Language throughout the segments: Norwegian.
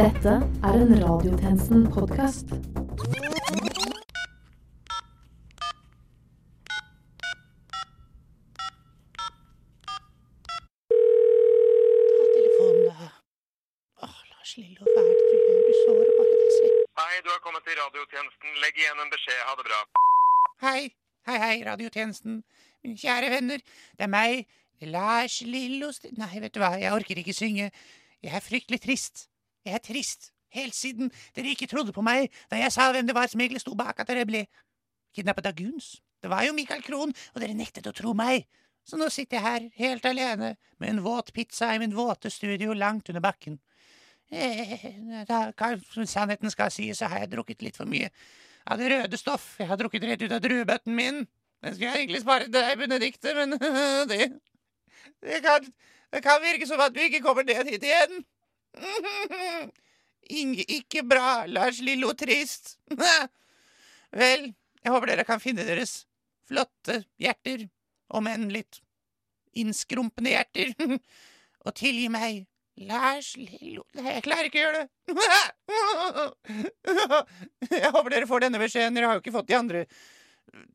Dette er en Radiotjenesten-podkast. Hei, du har kommet til radiotjenesten. Legg igjen en beskjed. Ha det bra. Hei, hei, hei, radiotjenesten. Mine kjære venner, det er meg, Lars Lillo Nei, vet du hva, jeg orker ikke synge. Jeg er fryktelig trist. Jeg er trist. Helt siden dere ikke trodde på meg da jeg sa hvem det var som egentlig sto bak at dere ble kidnappet av Guns. Det var jo Michael Krohn, og dere nektet å tro meg. Så nå sitter jeg her, helt alene, med en våt pizza i min våte studio langt under bakken. Eh, Da, kanskje sannheten skal sies, så har jeg drukket litt for mye av det røde stoff. Jeg har drukket rett ut av druebøtten min. Den skulle jeg egentlig spare til deg, Benedikte, men det det kan virke som at du ikke kommer ned hit igjen. Inge, ikke bra, Lars Lillo trist. Vel, jeg håper dere kan finne deres flotte hjerter, om enn litt innskrumpne hjerter, og tilgi meg, Lars Lillo Nei, jeg klarer ikke å gjøre det. Jeg håper dere får denne beskjeden, dere har jo ikke fått de andre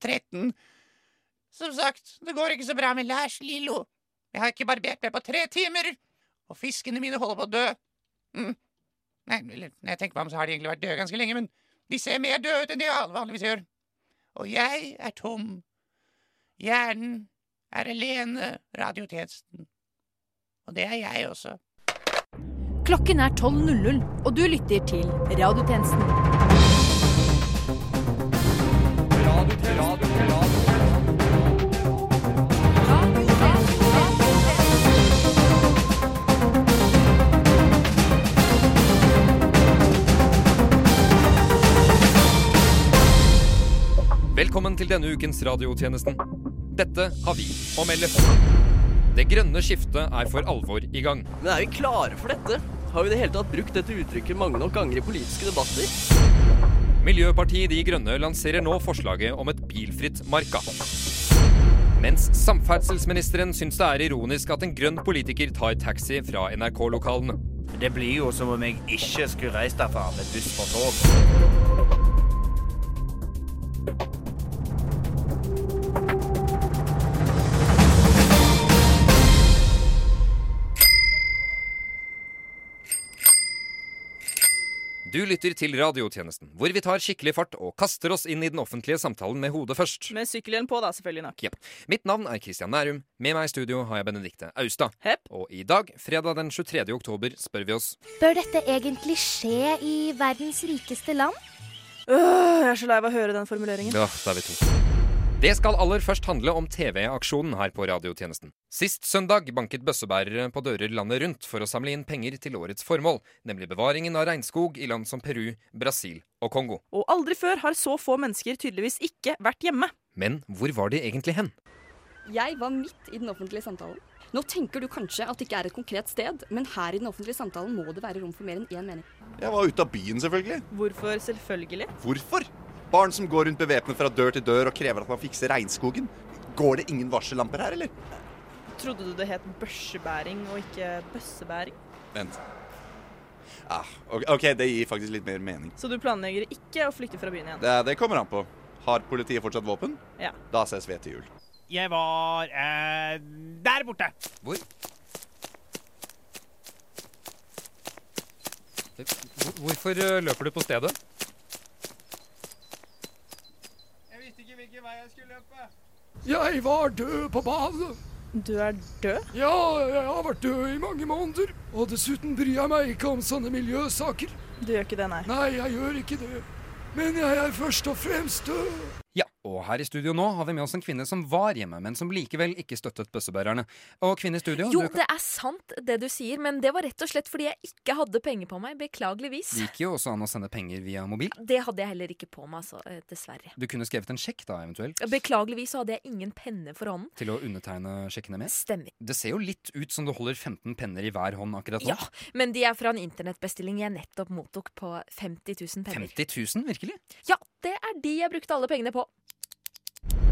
13. Som sagt, det går ikke så bra med Lars Lillo. Jeg har ikke barbert meg på tre timer, og fiskene mine holder på å dø. Mm. Nei, når jeg tenker meg om, så har de egentlig vært døde ganske lenge, men de ser mer døde ut enn de vanligvis gjør. Og jeg er tom. Hjernen er alene, radiotjenesten. Og det er jeg også. Klokken er 12.00, og du lytter til Radiotjenesten. Velkommen til denne ukens radiotjenesten. Dette har vi å melde. Det grønne skiftet er for alvor i gang. Men er vi klare for dette? Har vi i det hele tatt brukt dette uttrykket mange nok ganger i politiske debatter? Miljøpartiet De Grønne lanserer nå forslaget om et bilfritt Marka. Mens samferdselsministeren syns det er ironisk at en grønn politiker tar taxi fra NRK-lokalene. Det blir jo som om jeg ikke skulle reist derfra med buss på tog. Du lytter til radiotjenesten, hvor vi tar skikkelig fart og kaster oss inn i den offentlige samtalen med hodet først. Med sykkelhjelm på, da, selvfølgelig nok. Yep. Mitt navn er Christian Nærum. Med meg i studio har jeg Benedikte Austad. Hepp. Og i dag, fredag den 23. oktober, spør vi oss Bør dette egentlig skje i verdens rikeste land? Øh, jeg er så lei av å høre den formuleringen. Ja, da er vi to. Det skal aller først handle om TV-aksjonen her på radiotjenesten. Sist søndag banket bøssebærere på dører landet rundt for å samle inn penger til årets formål, nemlig bevaringen av regnskog i land som Peru, Brasil og Kongo. Og aldri før har så få mennesker tydeligvis ikke vært hjemme. Men hvor var de egentlig hen? Jeg var midt i den offentlige samtalen. Nå tenker du kanskje at det ikke er et konkret sted, men her i den offentlige samtalen må det være rom for mer enn én mening. Jeg var ute av byen, selvfølgelig. Hvorfor selvfølgelig? Hvorfor? Barn som går rundt bevæpnet fra dør til dør og krever at man fikser regnskogen. Går det ingen varsellamper her, eller? Trodde du det het børsebæring og ikke bøssebæring? Vent. Ah, ok, det gir faktisk litt mer mening. Så du planlegger ikke å flykte fra byen igjen? Det, det kommer an på. Har politiet fortsatt våpen? Ja. Da ses vi etter jul. Jeg var eh, der borte. Hvor? Hvor- Hvorfor eh, løper du på stedet? Jeg visste ikke hvilken vei jeg var død på badet. Du er død? Ja, jeg har vært død i mange måneder. Og dessuten bryr jeg meg ikke om sånne miljøsaker. Du gjør ikke det, nei. Nei, jeg gjør ikke det. Men jeg er først og fremst død. Ja, og her i studio nå har vi med oss en kvinne som var hjemme, men som likevel ikke støttet bøssebærerne. Og kvinne i studio, Jo, kan... det er sant det du sier, men det var rett og slett fordi jeg ikke hadde penger på meg. Beklageligvis. Det gikk jo også an å sende penger via mobil. Det hadde jeg heller ikke på meg, altså, eh, dessverre. Du kunne skrevet en sjekk da, eventuelt, Beklageligvis så hadde jeg ingen penne for hånden. til å undertegne sjekkene med. Stemmer. Det ser jo litt ut som du holder 15 penner i hver hånd akkurat nå. Ja, men de er fra en internettbestilling jeg nettopp mottok på 50 000 penner. 50 000, virkelig? Ja, det er de jeg brukte alle pengene på.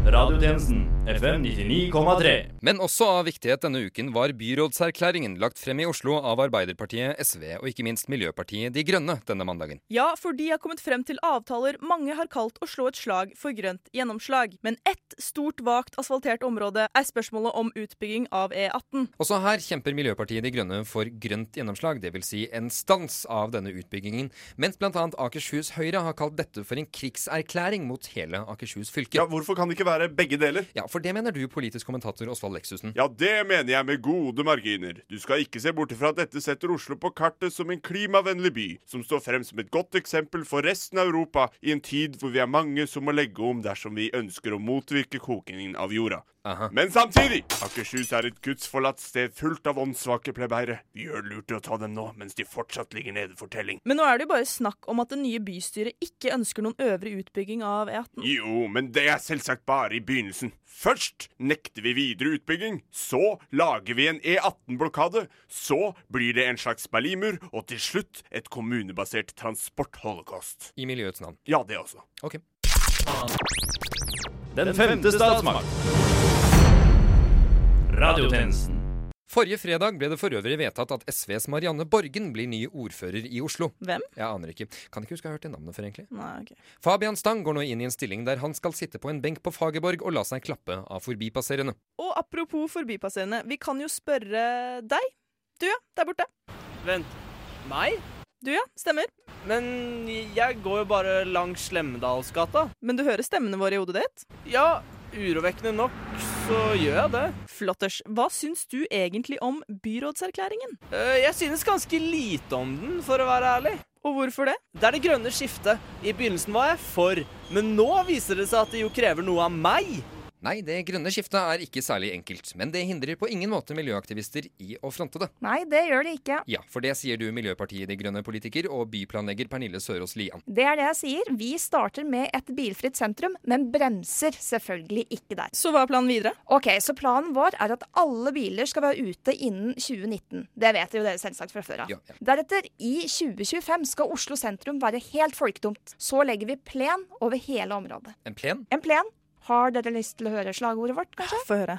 Radiotjenesten FM 99,3. Men også av viktighet denne uken var byrådserklæringen lagt frem i Oslo av Arbeiderpartiet, SV og ikke minst Miljøpartiet De Grønne denne mandagen. Ja, for de har kommet frem til avtaler mange har kalt å slå et slag for grønt gjennomslag. Men ett stort, vagt asfaltert område er spørsmålet om utbygging av E18. Også her kjemper Miljøpartiet De Grønne for grønt gjennomslag, dvs. Si en stans av denne utbyggingen, mens bl.a. Akershus Høyre har kalt dette for en krigserklæring mot hele Akershus fylke. Ja, Hvorfor kan det ikke være begge deler? Ja, For det mener du, politisk kommentator Osvald Leksusen. Ja, det mener jeg med gode marginer. Du skal ikke se bort ifra at dette setter Oslo på kartet som en klimavennlig by, som står frem som et godt eksempel for resten av Europa i en tid hvor vi er mange som må legge om dersom vi ønsker å motvirke kokingen av jorda. Aha. Men samtidig! Akershus er et gudsforlatt sted fullt av åndssvake plebeire. Vi gjør lurt i å ta dem nå, mens de fortsatt ligger nede for telling. Men nå er det jo bare snakk om at det nye bystyret ikke ønsker noen øvre utbygging av E18. Jo, men det er selvsagt bare i begynnelsen. Først nekter vi videre utbygging, så lager vi en E18-blokade, så blir det en slags berlimur, og til slutt et kommunebasert transportholocaust. I miljøets navn. Ja, det også. Ok. Den femte statsmakt. Radiotjenesten. Forrige fredag ble det for øvrig vedtatt at SVs Marianne Borgen blir ny ordfører i Oslo. Hvem? Jeg aner ikke. Kan ikke huske jeg har hørt det navnet før, egentlig. Nei, ok. Fabian Stang går nå inn i en stilling der han skal sitte på en benk på Fagerborg og la seg klappe av forbipasserende. Og apropos forbipasserende, vi kan jo spørre deg. Du ja, der borte. Vent. Meg? Du ja, stemmer. Men jeg går jo bare langs Slemmedalsgata. Men du hører stemmene våre i hodet ditt? Ja, urovekkende nok så gjør jeg det. Flotters, hva syns du egentlig om byrådserklæringen? Eh, Jeg synes ganske lite om den, for å være ærlig. Og hvorfor det? Det er det grønne skiftet. I begynnelsen var jeg for, men nå viser det seg at det jo krever noe av meg. Nei, det grønne skiftet er ikke særlig enkelt, men det hindrer på ingen måte miljøaktivister i å fronte det. Nei, det gjør det ikke. Ja, for det sier du Miljøpartiet De Grønne politiker og byplanlegger Pernille Sørås Lian. Det er det jeg sier. Vi starter med et bilfritt sentrum, men bremser selvfølgelig ikke der. Så hva er planen videre? Ok, så planen vår er at alle biler skal være ute innen 2019. Det vet jo dere selvsagt fra før av. Ja, ja. Deretter, i 2025 skal Oslo sentrum være helt folketomt. Så legger vi plen over hele området. En plen? En plen. Har dere lyst til å høre slagordet vårt, kanskje? Få høre.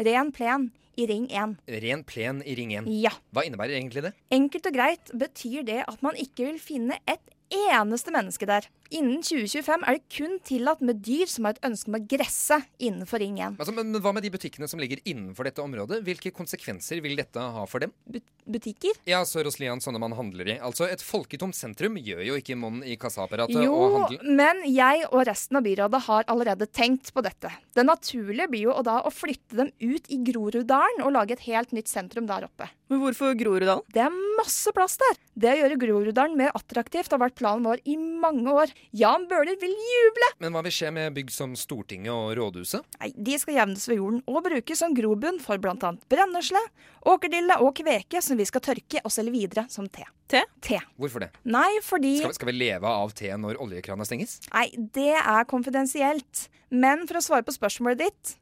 Ren plen i Ring 1. Ren plen i Ring 1. Ja. Hva innebærer egentlig det? Enkelt og greit betyr det at man ikke vil finne et eneste menneske der. Innen 2025 er det kun tillatt med dyr som har et ønske om å gresse innenfor Ring 1. Altså, men, men hva med de butikkene som ligger innenfor dette området? Hvilke konsekvenser vil dette ha for dem? But butikker? Ja, Sørås Lian, sånne man handler i. Altså, et folketomt sentrum gjør jo ikke monn i kassaapparatet Jo, og handle... men jeg og resten av byrådet har allerede tenkt på dette. Det naturlige blir jo da å flytte dem ut i Groruddalen og lage et helt nytt sentrum der oppe. Men hvorfor Groruddalen? Det er masse plass der. Det å gjøre Groruddalen mer attraktivt har vært planen vår i mange år. Jan Bøhler vil juble! Men hva vil skje med bygg som Stortinget og Rådhuset? Nei, De skal jevnes ved jorden og brukes som grobunn for bl.a. brennesle, åkerdille og kveke som vi skal tørke og selge videre som te. Te? Te. Hvorfor det? Nei, fordi Skal, skal vi leve av te når oljekrana stenges? Nei, det er konfidensielt. Men for å svare på spørsmålet ditt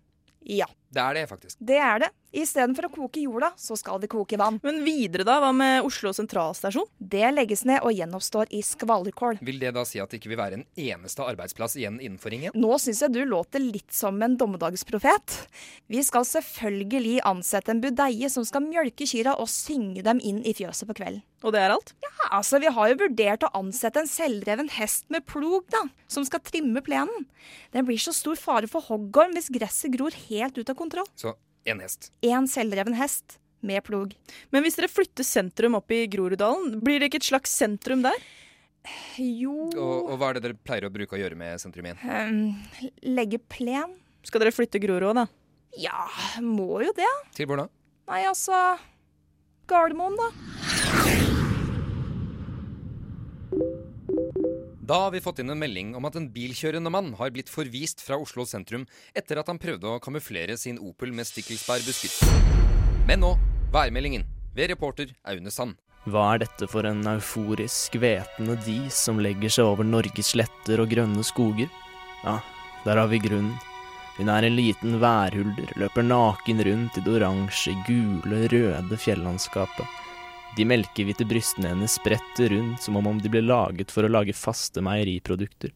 ja. Det er det, faktisk. Det er det. Istedenfor å koke jorda, så skal vi koke vann. Men videre, da? Hva med Oslo sentralstasjon? Det legges ned og gjenoppstår i skvallerkål. Vil det da si at det ikke vil være en eneste arbeidsplass igjen innenfor ringen? Nå syns jeg du låter litt som en dommedagsprofet. Vi skal selvfølgelig ansette en budeie som skal mjølke kyrne og synge dem inn i fjøset på kvelden. Og det er alt? Ja, altså Vi har jo vurdert å ansette en selvdreven hest med plog, da, som skal trimme plenen. Den blir så stor fare for hoggorm hvis gresset gror helt ut av kontroll. Så én hest. En selvdreven hest med plog. Men hvis dere flytter sentrum opp i Groruddalen, blir det ikke et slags sentrum der? Jo Og, og hva er det dere pleier å bruke å gjøre med sentrum igjen? um, Legge plen? Skal dere flytte Grorud òg, da? Ja, må jo det. Til hvor da? Nei, altså Gardermoen, da. Da har vi fått inn en melding om at en bilkjørende mann har blitt forvist fra Oslo sentrum etter at han prøvde å kamuflere sin Opel med stikkelsbærbusker. Men nå værmeldingen ved reporter Aune Sand. Hva er dette for en euforisk, hvetende dis som legger seg over Norges sletter og grønne skoger? Ja, der har vi grunnen. Hun er en liten værhulder, løper naken rundt i det oransje, gule, røde fjellandskapet. De melkehvite brystene hennes spretter rundt som om de ble laget for å lage faste meieriprodukter.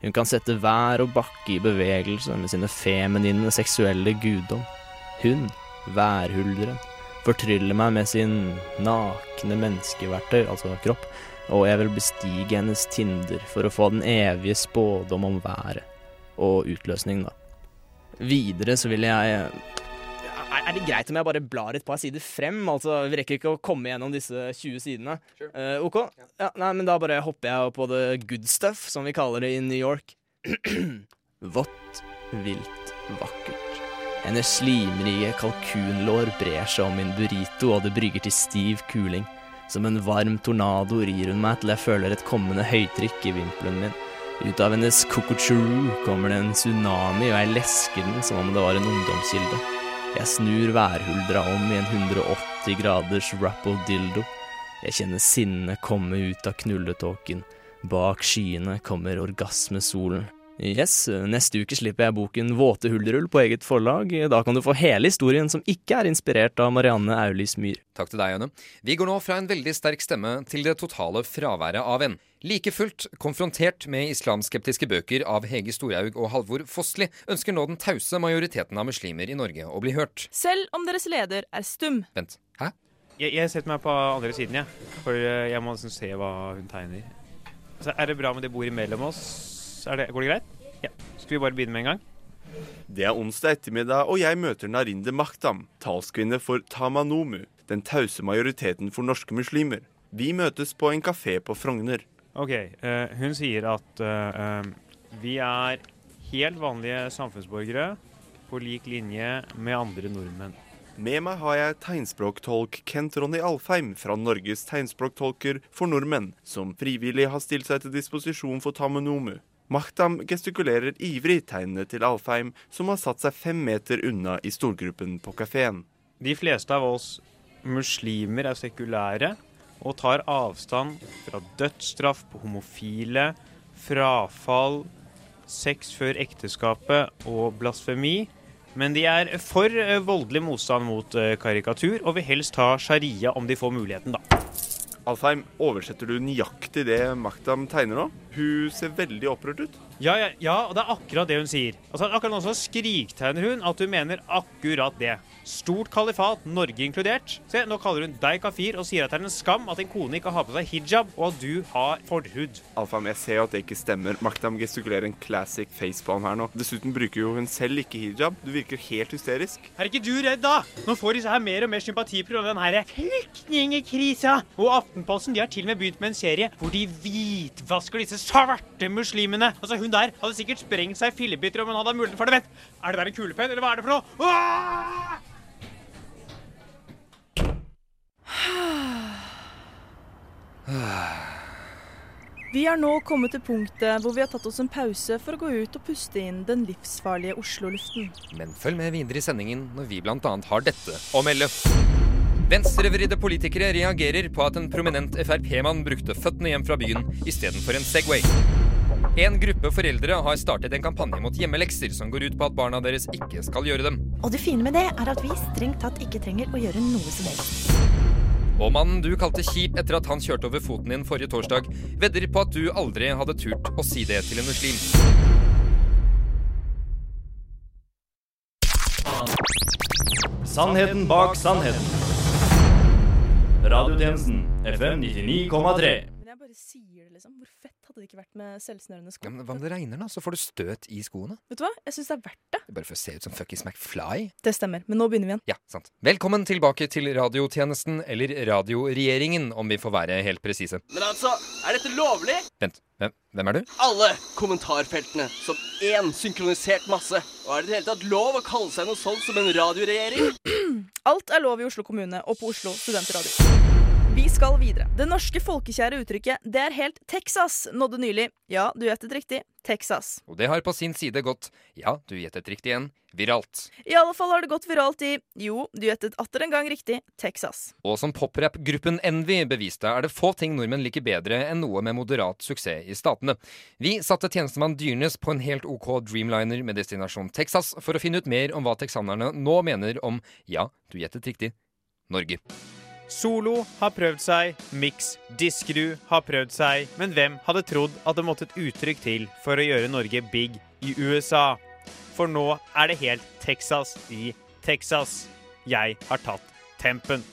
Hun kan sette vær og bakke i bevegelse med sine feminine seksuelle guddom. Hun, værhulderen, fortryller meg med sin nakne menneskeverktøy, altså kropp, og jeg vil bestige hennes tinder for å få den evige spådom om været. Og utløsning, da. Videre så vil jeg er er det greit om jeg bare blar et par sider frem? Altså, Vi rekker ikke å komme gjennom disse 20 sidene. Eh, OK? Ja, nei, men da bare hopper jeg på the good stuff, som vi kaller det i New York. Vått, vilt, vakkert. Hennes slimrige kalkunlår brer seg om min burrito, og det brygger til stiv kuling. Som en varm tornado rir hun meg til jeg føler et kommende høytrykk i vimpelen min. Ut av hennes kokochuru kommer det en tsunami, og jeg lesker den som om det var en ungdomskilde. Jeg snur værhuldra om i en 180 graders rappodildo. Jeg kjenner sinnet komme ut av knulletåken. Bak skyene kommer orgasmesolen. Yes, neste uke slipper jeg boken Våte huldrull på eget forlag. Da kan du få hele historien som ikke er inspirert av Marianne Aulis Myhr. Takk til deg, Øyne. Vi går nå fra en veldig sterk stemme til det totale fraværet av en. Like fullt, konfrontert med islamskeptiske bøker av Hege Storhaug og Halvor Fossli, ønsker nå den tause majoriteten av muslimer i Norge å bli hørt. Selv om deres leder er stum. Vent, hæ? Jeg, jeg setter meg på andre siden, jeg. For eh, jeg må liksom se hva hun tegner. Så er det bra med det bordet mellom oss? Det, går det greit? Ja. Skal vi bare begynne med en gang? Det er onsdag ettermiddag, og jeg møter Narinde Maktam, talskvinne for Tamanomu, den tause majoriteten for norske muslimer. Vi møtes på en kafé på Frogner. OK. Uh, hun sier at uh, vi er helt vanlige samfunnsborgere på lik linje med andre nordmenn. Med meg har jeg tegnspråktolk Kent Ronny Alfheim fra Norges tegnspråktolker for nordmenn, som frivillig har stilt seg til disposisjon for Tamanomu. Maktam gestikulerer ivrig tegnene til Alfheim, som har satt seg fem meter unna i storgruppen på kafeen. De fleste av oss muslimer er sekulære og tar avstand fra dødsstraff på homofile, frafall, sex før ekteskapet og blasfemi. Men de er for voldelig motstand mot eh, karikatur, og vil helst ta sharia om de får muligheten, da. Alfheim, oversetter du nøyaktig det Maktam tegner nå? Hun ser veldig opprørt ut. Ja, ja, ja, og det er akkurat det hun sier. Altså, akkurat nå så skriktegner hun at hun mener akkurat det. Stort kalifat, Norge inkludert. Se, nå kaller hun deg kafir og sier at det er en skam at en kone ikke har på seg hijab, og at du har forhud. Alfam, jeg ser jo at det ikke stemmer. Maktam gestikulerer en classic facepalm her nå. Dessuten bruker jo hun selv ikke hijab. Du virker helt hysterisk. Er ikke du redd, da? Nå får disse her mer og mer sympati pga. den her flyktningkrisa. Og Aftenposten de har til og med begynt med en serie hvor de hvitvasker disse svarte muslimene. Altså, hun der hadde sikkert sprengt seg i fillebiter om hun hadde muligheten for det. Vent, er det der en kulepenn, eller hva er det for noe? Ah! Vi er nå kommet til punktet hvor vi har tatt oss en pause for å gå ut og puste inn den livsfarlige Oslo-luften. Men følg med videre i sendingen når vi bl.a. har dette å melde. Venstrevridde politikere reagerer på at en prominent Frp-mann brukte føttene hjem fra byen istedenfor en Segway. En gruppe foreldre har startet en kampanje mot hjemmelekser som går ut på at barna deres ikke skal gjøre dem. Og det fine med det er at vi strengt tatt ikke trenger å gjøre noe som helst. Og mannen du kalte kjip etter at han kjørte over foten din forrige torsdag, vedder på at du aldri hadde turt å si det til en muslim. Sannheten bak sannheten. Radiotjenesten FM 99,3. Men jeg bare sier det, liksom. Hvor fett hadde det ikke vært med selvsnørende sko? Ja, men Hva om det regner, da? Så får du støt i skoene. Vet du hva? Jeg syns det er verdt det. Bare for å se ut som fuckings McFly. Det stemmer. Men nå begynner vi igjen. Ja, sant. Velkommen tilbake til radiotjenesten, eller radioregjeringen, om vi får være helt presise. Men altså, er dette lovlig? Vent, hvem, hvem er du? Alle kommentarfeltene som én synkronisert masse. Og er det i det hele tatt lov å kalle seg noe sånt som en radioregjering? Alt er lov i Oslo kommune og på Oslo studentradio. Skal videre. Det norske folkekjære uttrykket 'det er helt Texas' nådde nylig. Ja, du gjettet riktig. Texas. Og det har på sin side gått, ja, du gjettet riktig igjen, viralt. I alle fall har det gått viralt i jo, du gjettet atter en gang riktig Texas. Og som poprap-gruppen Envy beviste, er det få ting nordmenn liker bedre enn noe med moderat suksess i statene. Vi satte tjenestemann Dyrnes på en helt OK Dreamliner med destinasjon Texas for å finne ut mer om hva texanerne nå mener om, ja, du gjettet riktig, Norge. Solo har prøvd seg, Mix Diskerud har prøvd seg, men hvem hadde trodd at det måtte et uttrykk til for å gjøre Norge big i USA? For nå er det helt Texas i Texas. Jeg har tatt tempen.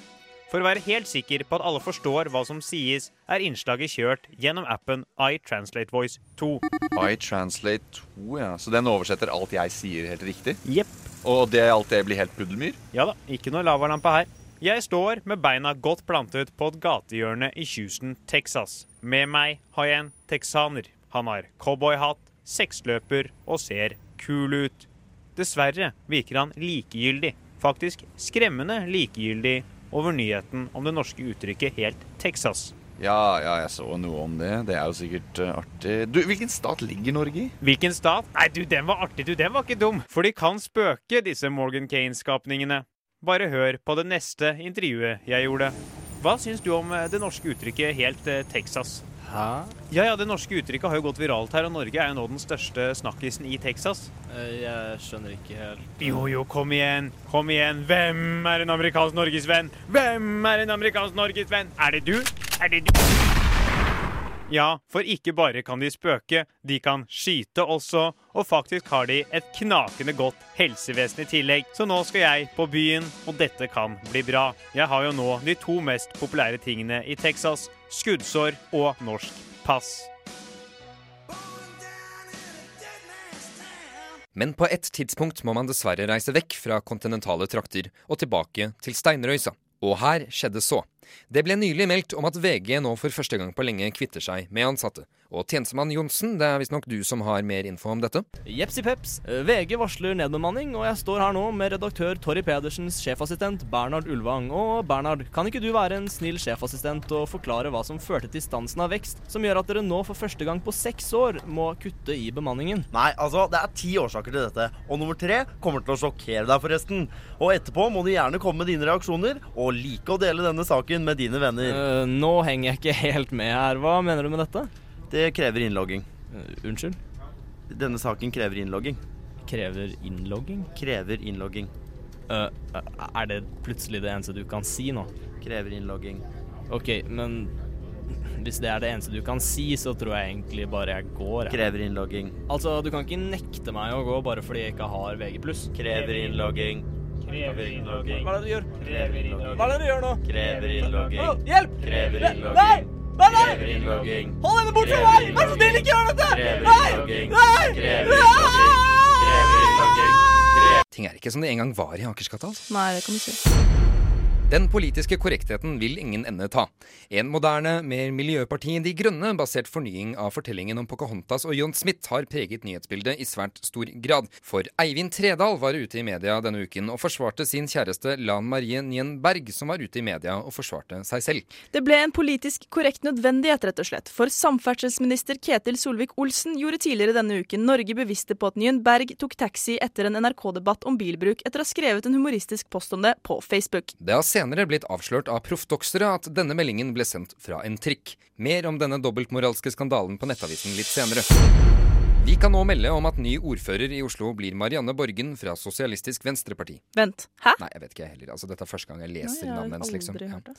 For å være helt sikker på at alle forstår hva som sies, er innslaget kjørt gjennom appen iTranslate Voice 2. iTranslate 2, ja. Så den oversetter alt jeg sier helt riktig? Jepp. Og det alt det blir helt puddelmyr? Ja da, ikke noe lavalampe her. Jeg står med beina godt plantet på et gatehjørne i Houston, Texas. Med meg har jeg en texaner. Han har cowboyhatt, seksløper og ser kul ut. Dessverre virker han likegyldig, faktisk skremmende likegyldig, over nyheten om det norske uttrykket helt Texas. Ja, ja, jeg så noe om det. Det er jo sikkert uh, artig. Du, Hvilken stat ligger Norge i? Hvilken stat? Nei, du, den var artig, du. Den var ikke dum. For de kan spøke, disse Morgan Kane-skapningene. Bare hør på det neste intervjuet jeg gjorde. Hva syns du om eh, det norske uttrykket helt eh, Texas? Hæ? Ja, ja, Det norske uttrykket har jo gått viralt her, og Norge er jo nå den største snakkisen i Texas. Eh, Jeg skjønner ikke helt. Jo, jo, kom igjen. Kom igjen. Hvem er en amerikansk norgesvenn? Hvem er en amerikansk norgesvenn? Er det du? Er det du? Ja, for ikke bare kan de spøke, de kan skyte også, og faktisk har de et knakende godt helsevesen i tillegg. Så nå skal jeg på byen, og dette kan bli bra. Jeg har jo nå de to mest populære tingene i Texas, skuddsår og norsk pass. Men på et tidspunkt må man dessverre reise vekk fra kontinentale trakter og tilbake til steinrøysa. Og her skjedde så. Det ble nylig meldt om at VG nå for første gang på lenge kvitter seg med ansatte. Og tjenestemann Johnsen, det er visstnok du som har mer info om dette? Jepsi peps. VG varsler nedbemanning, og jeg står her nå med redaktør Torry Pedersens sjefassistent Bernhard Ulvang. Og Bernhard, kan ikke du være en snill sjefassistent og forklare hva som førte til stansen av vekst, som gjør at dere nå for første gang på seks år må kutte i bemanningen? Nei, altså, det er ti årsaker til dette, og nummer tre kommer til å sjokkere deg, forresten. Og etterpå må du gjerne komme med dine reaksjoner, og like å dele denne saken med dine venner. Uh, nå henger jeg ikke helt med her. Hva mener du med dette? Det krever innlogging. Eh, unnskyld? Denne saken krever innlogging. Krever innlogging? Krever innlogging. Uh, er det plutselig det eneste du kan si nå? Krever innlogging. OK, men hvis det er det eneste du kan si, så tror jeg egentlig bare jeg går. Jeg. Krever innlogging. Altså, du kan ikke nekte meg å gå bare fordi jeg ikke har VG+. Krever innlogging. Krever innlogging. Hva er det du gjør? Krever innlogging. Hva er det du gjør nå? Krever innlogging. Hjelp! Krever innlogging. Nei, nei! nei! Hold henne bort fra meg! Vær så snill, ikke gjør dette! Nei! Nei! Ting er ikke som det en gang var i Akersgata. altså. Nei, det kan du si. Den politiske korrektheten vil ingen ende ta. En moderne, mer miljøparti De Grønne basert fornying av fortellingen om Pocahontas og John Smith har preget nyhetsbildet i svært stor grad. For Eivind Tredal var ute i media denne uken og forsvarte sin kjæreste Lan Marie Nien Berg, som var ute i media og forsvarte seg selv. Det ble en politisk korrekt nødvendighet, rett og slett. For samferdselsminister Ketil Solvik-Olsen gjorde tidligere denne uken Norge bevisste på at Nien Berg tok taxi etter en NRK-debatt om bilbruk, etter å ha skrevet en humoristisk post om det på Facebook. Det har senere blitt avslørt av proffdoksere at denne meldingen ble sendt fra en trikk. Mer om denne dobbeltmoralske skandalen på Nettavisen litt senere. Vi kan nå melde om at ny ordfører i Oslo blir Marianne Borgen fra Sosialistisk Venstreparti. Vent, hæ? Nei, jeg vet ikke jeg heller. Altså, dette er første gang jeg leser Nei, jeg navnet hennes, liksom. Ja.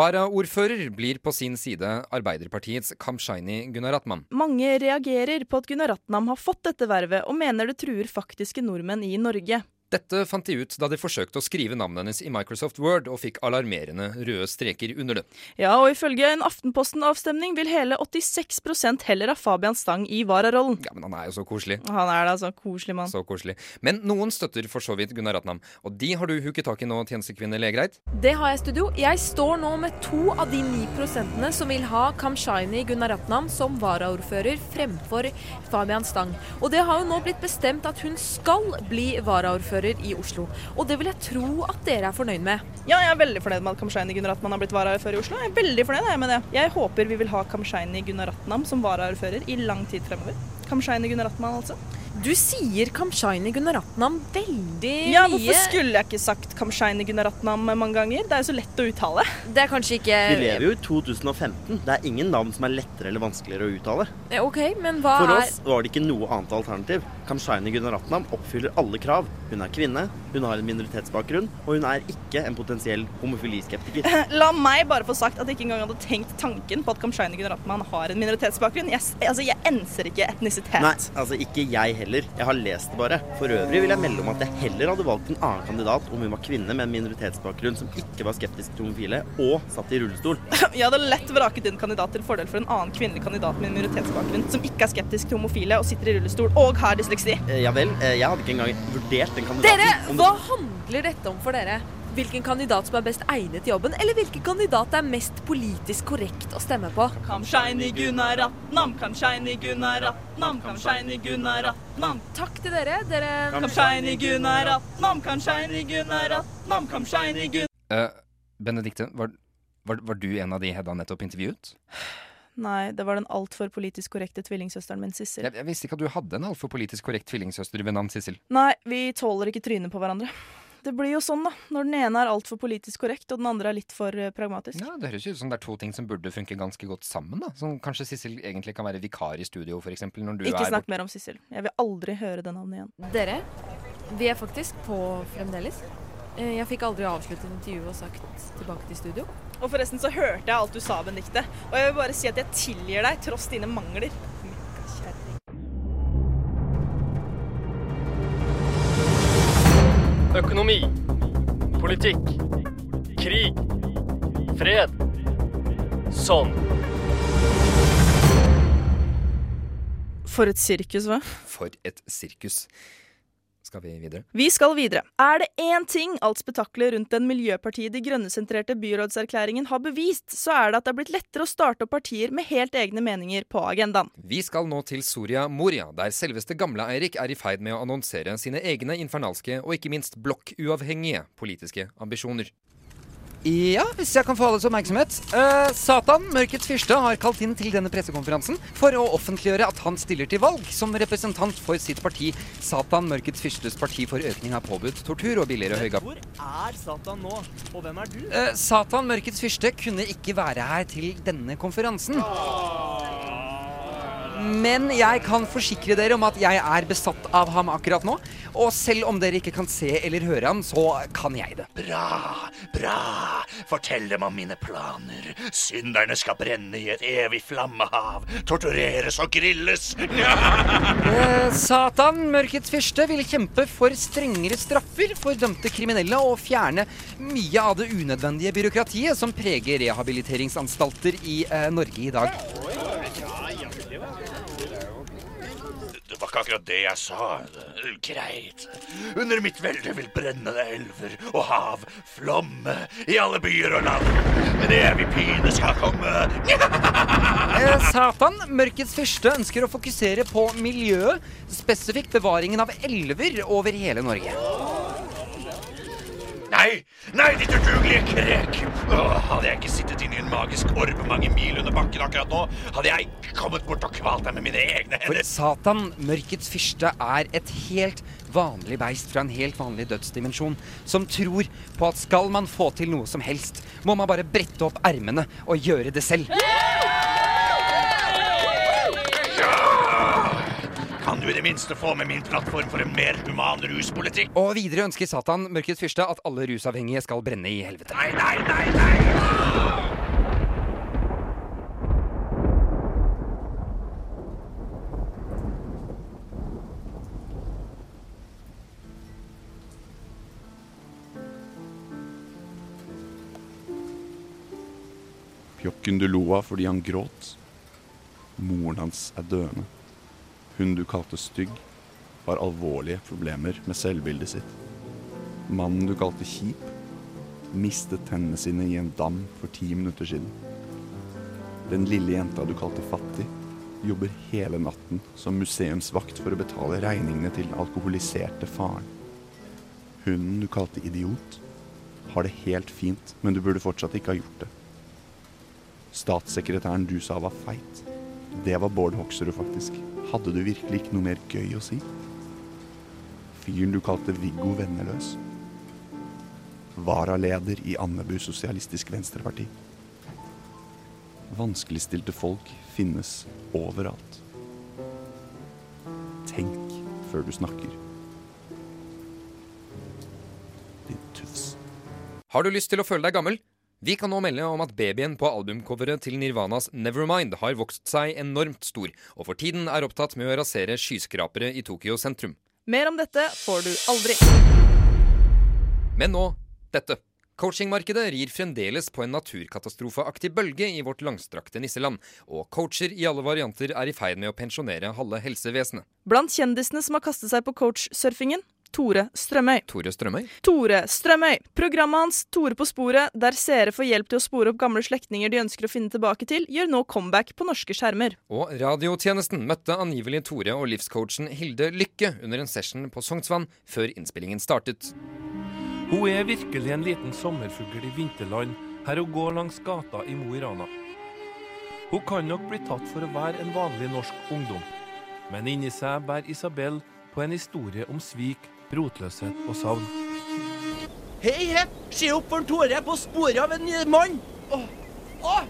Varaordfører blir på sin side Arbeiderpartiets Kamshaini Gunaratnam. Mange reagerer på at Gunnar Ratnam har fått dette vervet, og mener det truer faktiske nordmenn i Norge. Dette fant de ut da de forsøkte å skrive navnet hennes i Microsoft Word, og fikk alarmerende røde streker under det. Ja, og ifølge en Aftenposten-avstemning vil hele 86% heller ha Fabian Stang i vararollen. Ja, men han er jo så koselig. Han er da så Koselig mann. Så koselig. Men noen støtter for så vidt Gunnar Ratnam, og de har du huket tak i nå, tjenestekvinne Legreit. Det har jeg studio. Jeg står nå med to av de ni prosentene som vil ha Kamshaini Gunaratnam som varaordfører fremfor Fabian Stang. Og det har jo nå blitt bestemt at hun skal bli varaordfører i Oslo. Og det vil jeg tro at dere er fornøyd med. Ja, jeg er veldig fornøyd med at Kamshaini Gunaratnam har blitt varaordfører i Oslo. Jeg er veldig fornøyd med det. Jeg håper vi vil ha Kamshaini Gunaratnam som varaordfører i lang tid fremover. Kamshaini Gunaratnam, altså. Du sier Kamshaini Gunaratnam veldig mye. Ja. Hvorfor skulle jeg ikke sagt Kamshaini Gunaratnam mange ganger? Det er jo så lett å uttale. Det er kanskje ikke Vi lever jo i 2015. Det er ingen navn som er lettere eller vanskeligere å uttale. OK, men hva For er oss var det ikke noe annet alternativ. Kamshaini Gunaratnam oppfyller alle krav. Hun er kvinne, hun har en minoritetsbakgrunn, og hun er ikke en potensiell homofiliskeptiker. La meg bare få sagt at jeg ikke engang hadde tenkt tanken på at Kamshaini Gunaratnam har en minoritetsbakgrunn. Jeg, altså, jeg enser ikke etnisitet. Nei, altså ikke jeg heller. Jeg har lest det bare. For øvrig vil jeg melde om at jeg heller hadde valgt en annen kandidat om hun var kvinne med en minoritetsbakgrunn som ikke var skeptisk til homofile, og satt i rullestol. Jeg hadde lett vraket din kandidat til fordel for en annen kvinnelig kandidat med minoritetsbakgrunn som ikke er skeptisk til homofile og sitter i rullestol og har dysleksi. Eh, Ja vel, eh, jeg hadde ikke engang vurdert den kandidaten. Dere, hva handler dette om for dere? Hvilken kandidat som er best egnet til jobben, eller hvilken kandidat det er mest politisk korrekt å stemme på? Takk til dere. Dere Gun... Eh, Benedikte, var, var, var du en av de Hedda nettopp intervjuet? Nei, det var den altfor politisk korrekte tvillingsøsteren min, Sissel. Jeg, jeg visste ikke at du hadde en altfor politisk korrekt tvillingsøster ved navn Sissel. Nei, vi tåler ikke trynet på hverandre. Det blir jo sånn, da. Når den ene er altfor politisk korrekt, og den andre er litt for eh, pragmatisk. Ja, Det høres ut som det er to ting som burde funke ganske godt sammen. da Som Kanskje Sissel egentlig kan være vikar i studio, du Ikke er snakk mer om Sissel. Jeg vil aldri høre det navnet igjen. Dere, vi er faktisk på fremdeles. Eh, Jeg fikk aldri avsluttet intervjuet og sagt tilbake til studio. Og forresten så hørte jeg alt du sa, Benedicte. Og jeg vil bare si at jeg tilgir deg tross dine mangler. Økonomi. Politikk. Krig. Fred. Sånn. For et sirkus, hva? For et sirkus. Skal vi videre? Vi skal videre. Er det én ting alt spetakkelet rundt den Miljøpartiet De Grønne-sentrerte byrådserklæringen har bevist, så er det at det er blitt lettere å starte opp partier med helt egne meninger på agendaen. Vi skal nå til Soria Moria, der selveste Gamle-Eirik er i ferd med å annonsere sine egne infernalske og ikke minst blokkuavhengige politiske ambisjoner. Ja, hvis jeg kan få alles oppmerksomhet. Uh, Satan, mørkets fyrste, har kalt inn til denne pressekonferansen for å offentliggjøre at han stiller til valg som representant for sitt parti, Satan, mørkets fyrstes parti for økning av påbudt tortur og billigere høygap. Hvor er Satan nå, og hvem er du? Uh, Satan, mørkets fyrste, kunne ikke være her til denne konferansen. Men jeg kan forsikre dere om at jeg er besatt av ham akkurat nå. Og selv om dere ikke kan se eller høre ham, så kan jeg det. Bra, bra. Fortell dem om mine planer. Synderne skal brenne i et evig flammehav. Tortureres og grilles. Eh, Satan, mørkets fyrste, vil kjempe for strengere straffer for dømte kriminelle og fjerne mye av det unødvendige byråkratiet som preger rehabiliteringsanstalter i eh, Norge i dag. Var ikke akkurat det jeg sa. Greit. Under mitt velde vil brennende elver og hav flomme i alle byer og land. En evig pine skal komme. Eh, Satan, mørkets fyrste, ønsker å fokusere på miljøet, spesifikt bevaringen av elver over hele Norge. Nei, nei, ditt udugelige krek! Åh, hadde jeg ikke sittet inne i en magisk orb mange mil under bakken akkurat nå, hadde jeg kommet bort og kvalt deg med mine egne hender. For. Satan, mørkets fyrste, er et helt vanlig beist fra en helt vanlig dødsdimensjon, som tror på at skal man få til noe som helst, må man bare brette opp ermene og gjøre det selv. Kan du i det minste få med min plattform for en mer human ruspolitikk? Og videre ønsker Satan, mørkets fyrste, at alle rusavhengige skal brenne i helvete. Nei, nei, nei, nei! Pjokken du lo av fordi han gråt. Moren hans er døende. Hun du kalte stygg, har alvorlige problemer med selvbildet sitt. Mannen du kalte kjip, mistet tennene sine i en dam for ti minutter siden. Den lille jenta du kalte fattig, jobber hele natten som museumsvakt for å betale regningene til den alkoholiserte faren. Hunden du kalte idiot, har det helt fint, men du burde fortsatt ikke ha gjort det. Statssekretæren du sa var feit, det var Bård Hoksrud faktisk. Hadde du virkelig ikke noe mer gøy å si? Fyren du kalte Viggo Venneløs. Varaleder i Andebu Sosialistisk Venstreparti. Vanskeligstilte folk finnes overalt. Tenk før du snakker. Din tufs. Har du lyst til å føle deg gammel? Vi kan nå melde om at babyen på albumcoveret til Nirvanas Nevermind har vokst seg enormt stor, og for tiden er opptatt med å rasere skyskrapere i Tokyo sentrum. Mer om dette får du aldri. Men nå dette. Coachingmarkedet rir fremdeles på en naturkatastrofeaktig bølge i vårt langstrakte nisseland, og coacher i alle varianter er i ferd med å pensjonere halve helsevesenet. Blant kjendisene som har kastet seg på coachsurfingen, Tore Strømøy. Tore Strømøy? Tore Strømøy. Programmet hans Tore på sporet, der seere får hjelp til å spore opp gamle slektninger de ønsker å finne tilbake til, gjør nå comeback på norske skjermer. Og radiotjenesten møtte angivelig Tore og livscoachen Hilde Lykke under en session på Sognsvann før innspillingen startet. Hun er virkelig en liten sommerfugl i vinterland her hun går langs gata i Mo i Rana. Hun kan nok bli tatt for å være en vanlig norsk ungdom, men inni seg bærer Isabel på en historie om svik, rotløshet og savn. Hei, hei! Se opp for Tore på sporet av en ny mann! Åh, åh.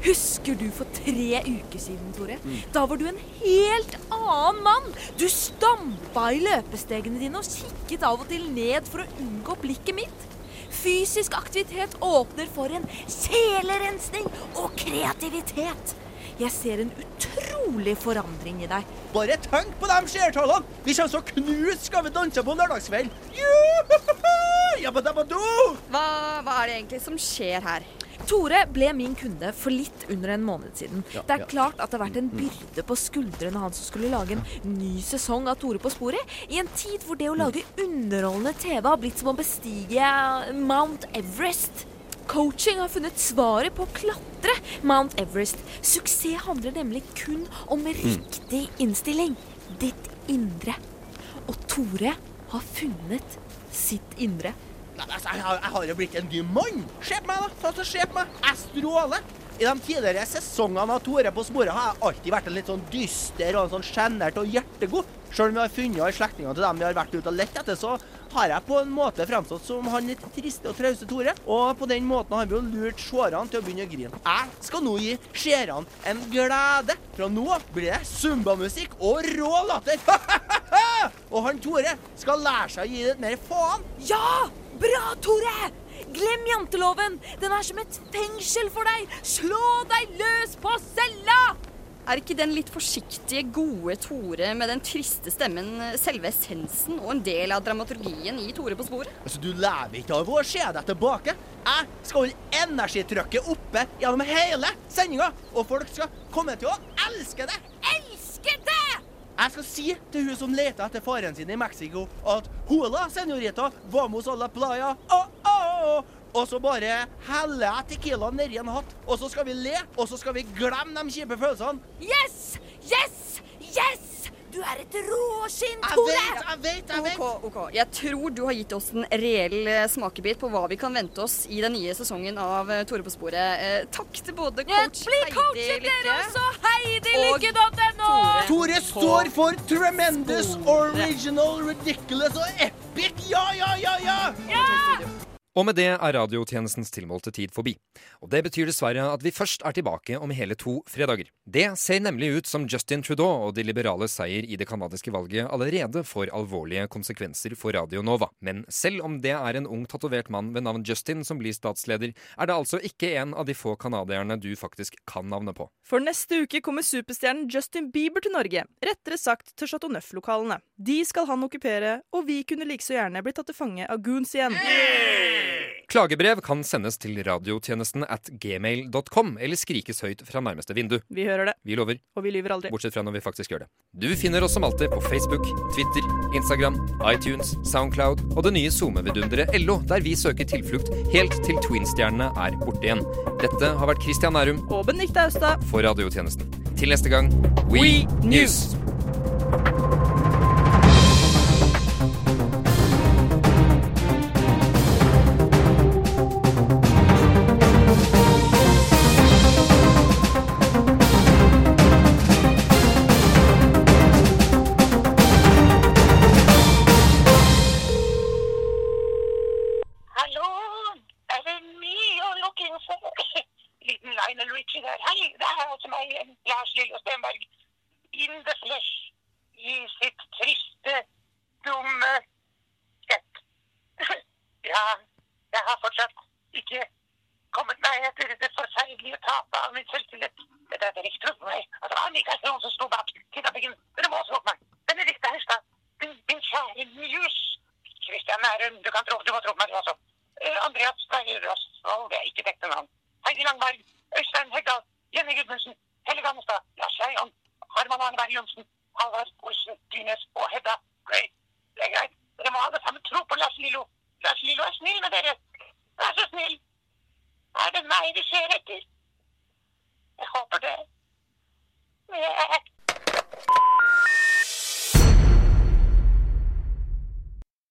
Husker du for tre uker siden, Tore? Da var du en helt annen mann. Du stampa i løpestegene dine og kikket av og til ned for å unngå blikket mitt. Fysisk aktivitet åpner for en selerensning og kreativitet. Jeg ser en utrolig forandring i deg. Bare tenk på de seertallene! Vi kommer så knust skal vi danse på lørdagskveld. Hva, hva er det egentlig som skjer her? Tore ble min kunde for litt under en måned siden. Ja, det er ja. klart at det har vært en byrde på skuldrene hans som skulle lage en ny sesong av Tore på sporet, i en tid hvor det å lage underholdende TV har blitt som å bestige Mount Everest. Coaching har funnet svaret på å klatre Mount Everest. Suksess handler nemlig kun om riktig innstilling. Ditt indre. Og Tore har funnet sitt indre. Altså, jeg, har, jeg har jo blitt en ny mann. Se på meg, da. Ta så Se på meg. Jeg stråler. I de tidligere sesongene av Tore på sporet har jeg alltid vært en litt sånn dyster og en sånn sjenert og hjertegod. Selv om vi har funnet alle slektningene til dem vi har vært ute og lett etter, så har jeg på en måte fremstått som han litt triste og trause Tore. Og på den måten har vi jo lurt seerne til å begynne å grine. Jeg skal nå gi seerne en glede. Fra nå blir det zumbamusikk og rå latter. og han Tore skal lære seg å gi litt mer faen. Ja! Bra, Tore! Glem janteloven! Den er som et fengsel for deg! Slå deg løs på cella! Er ikke den litt forsiktige, gode Tore med den triste stemmen selve essensen og en del av dramaturgien i Tore på sporet? Altså, Du lever ikke av å se deg tilbake. Jeg skal holde energitrykket oppe gjennom hele sendinga, og folk skal komme til å elske det. Elske det! Jeg skal si til hun som leter etter faren sin i Mexico, at hola, senorita, vamos a la playa. Oh, oh. Og så bare heller jeg Tequila nedi en hatt, og så skal vi le, og så skal vi glemme de kjipe følelsene. Yes! Yes! Yes! Du er et råskinn, Jeg Tore! vet, jeg vet, jeg vet. Ok, ok. Jeg tror du har gitt oss en reell eh, smakebit på hva vi kan vente oss i den nye sesongen av eh, Tore på sporet. Eh, takk til både coach Bli Heidi coachet Lykke dere også! Heidi og Lykke.no! Tore står for tremendous, original, ridiculous og epic. Ja, ja, ja, ja! Og med det er radiotjenestens tilmålte tid forbi. Og det betyr dessverre at vi først er tilbake om hele to fredager. Det ser nemlig ut som Justin Trudeau og de liberale seier i det canadiske valget allerede får alvorlige konsekvenser for Radio Nova. Men selv om det er en ung tatovert mann ved navn Justin som blir statsleder, er det altså ikke en av de få canadierne du faktisk kan navnet på. For neste uke kommer superstjernen Justin Bieber til Norge. Rettere sagt til Chateau Neuf-lokalene. De skal han okkupere, og vi kunne like så gjerne blitt tatt til fange av goons igjen. Klagebrev kan sendes til radiotjenesten at gmail.com, eller skrikes høyt fra nærmeste vindu. Vi hører det. Vi lover. Og vi lyver aldri. Bortsett fra når vi faktisk gjør det. Du finner oss som alltid på Facebook, Twitter, Instagram, iTunes, Soundcloud og det nye SoMe-vidunderet LO, der vi søker tilflukt helt til Twin-stjernene er borte igjen. Dette har vært Christian Nærum Og Benedicte Austad. for radiotjenesten. Til neste gang, We News! Borti der. Hei, det er altså meg Lars Lillo Stenberg. In the flesh. I sitt triste, dumme skett. ja, jeg har fortsatt ikke kommet meg etter det forferdelige tapet av min selvtillit. Det dere ikke trodde meg. At det var Mikael Strån som sto bak kidnappingen. Dere må tro meg. Benedicte Herstad. Min, min kjære Miljus. Christian Nærum. Du kan tro, du må tro meg, du også. Eh, Andreas Breie Røsvold, det er ikke dette navn. Heidi Langberg, Øystein Heggdal, Jenny Gudmundsen, Helle Gammestad, Lars Leion, Harman Arneberg Johnsen, Halvard Olsen Dynes og Hedda Great. Det er greit. Dere må ha det samme tro på Lars Lillo. Lars Lillo er snill med dere. Vær så snill. Er det meg de ser etter? Jeg håper det. Jeg...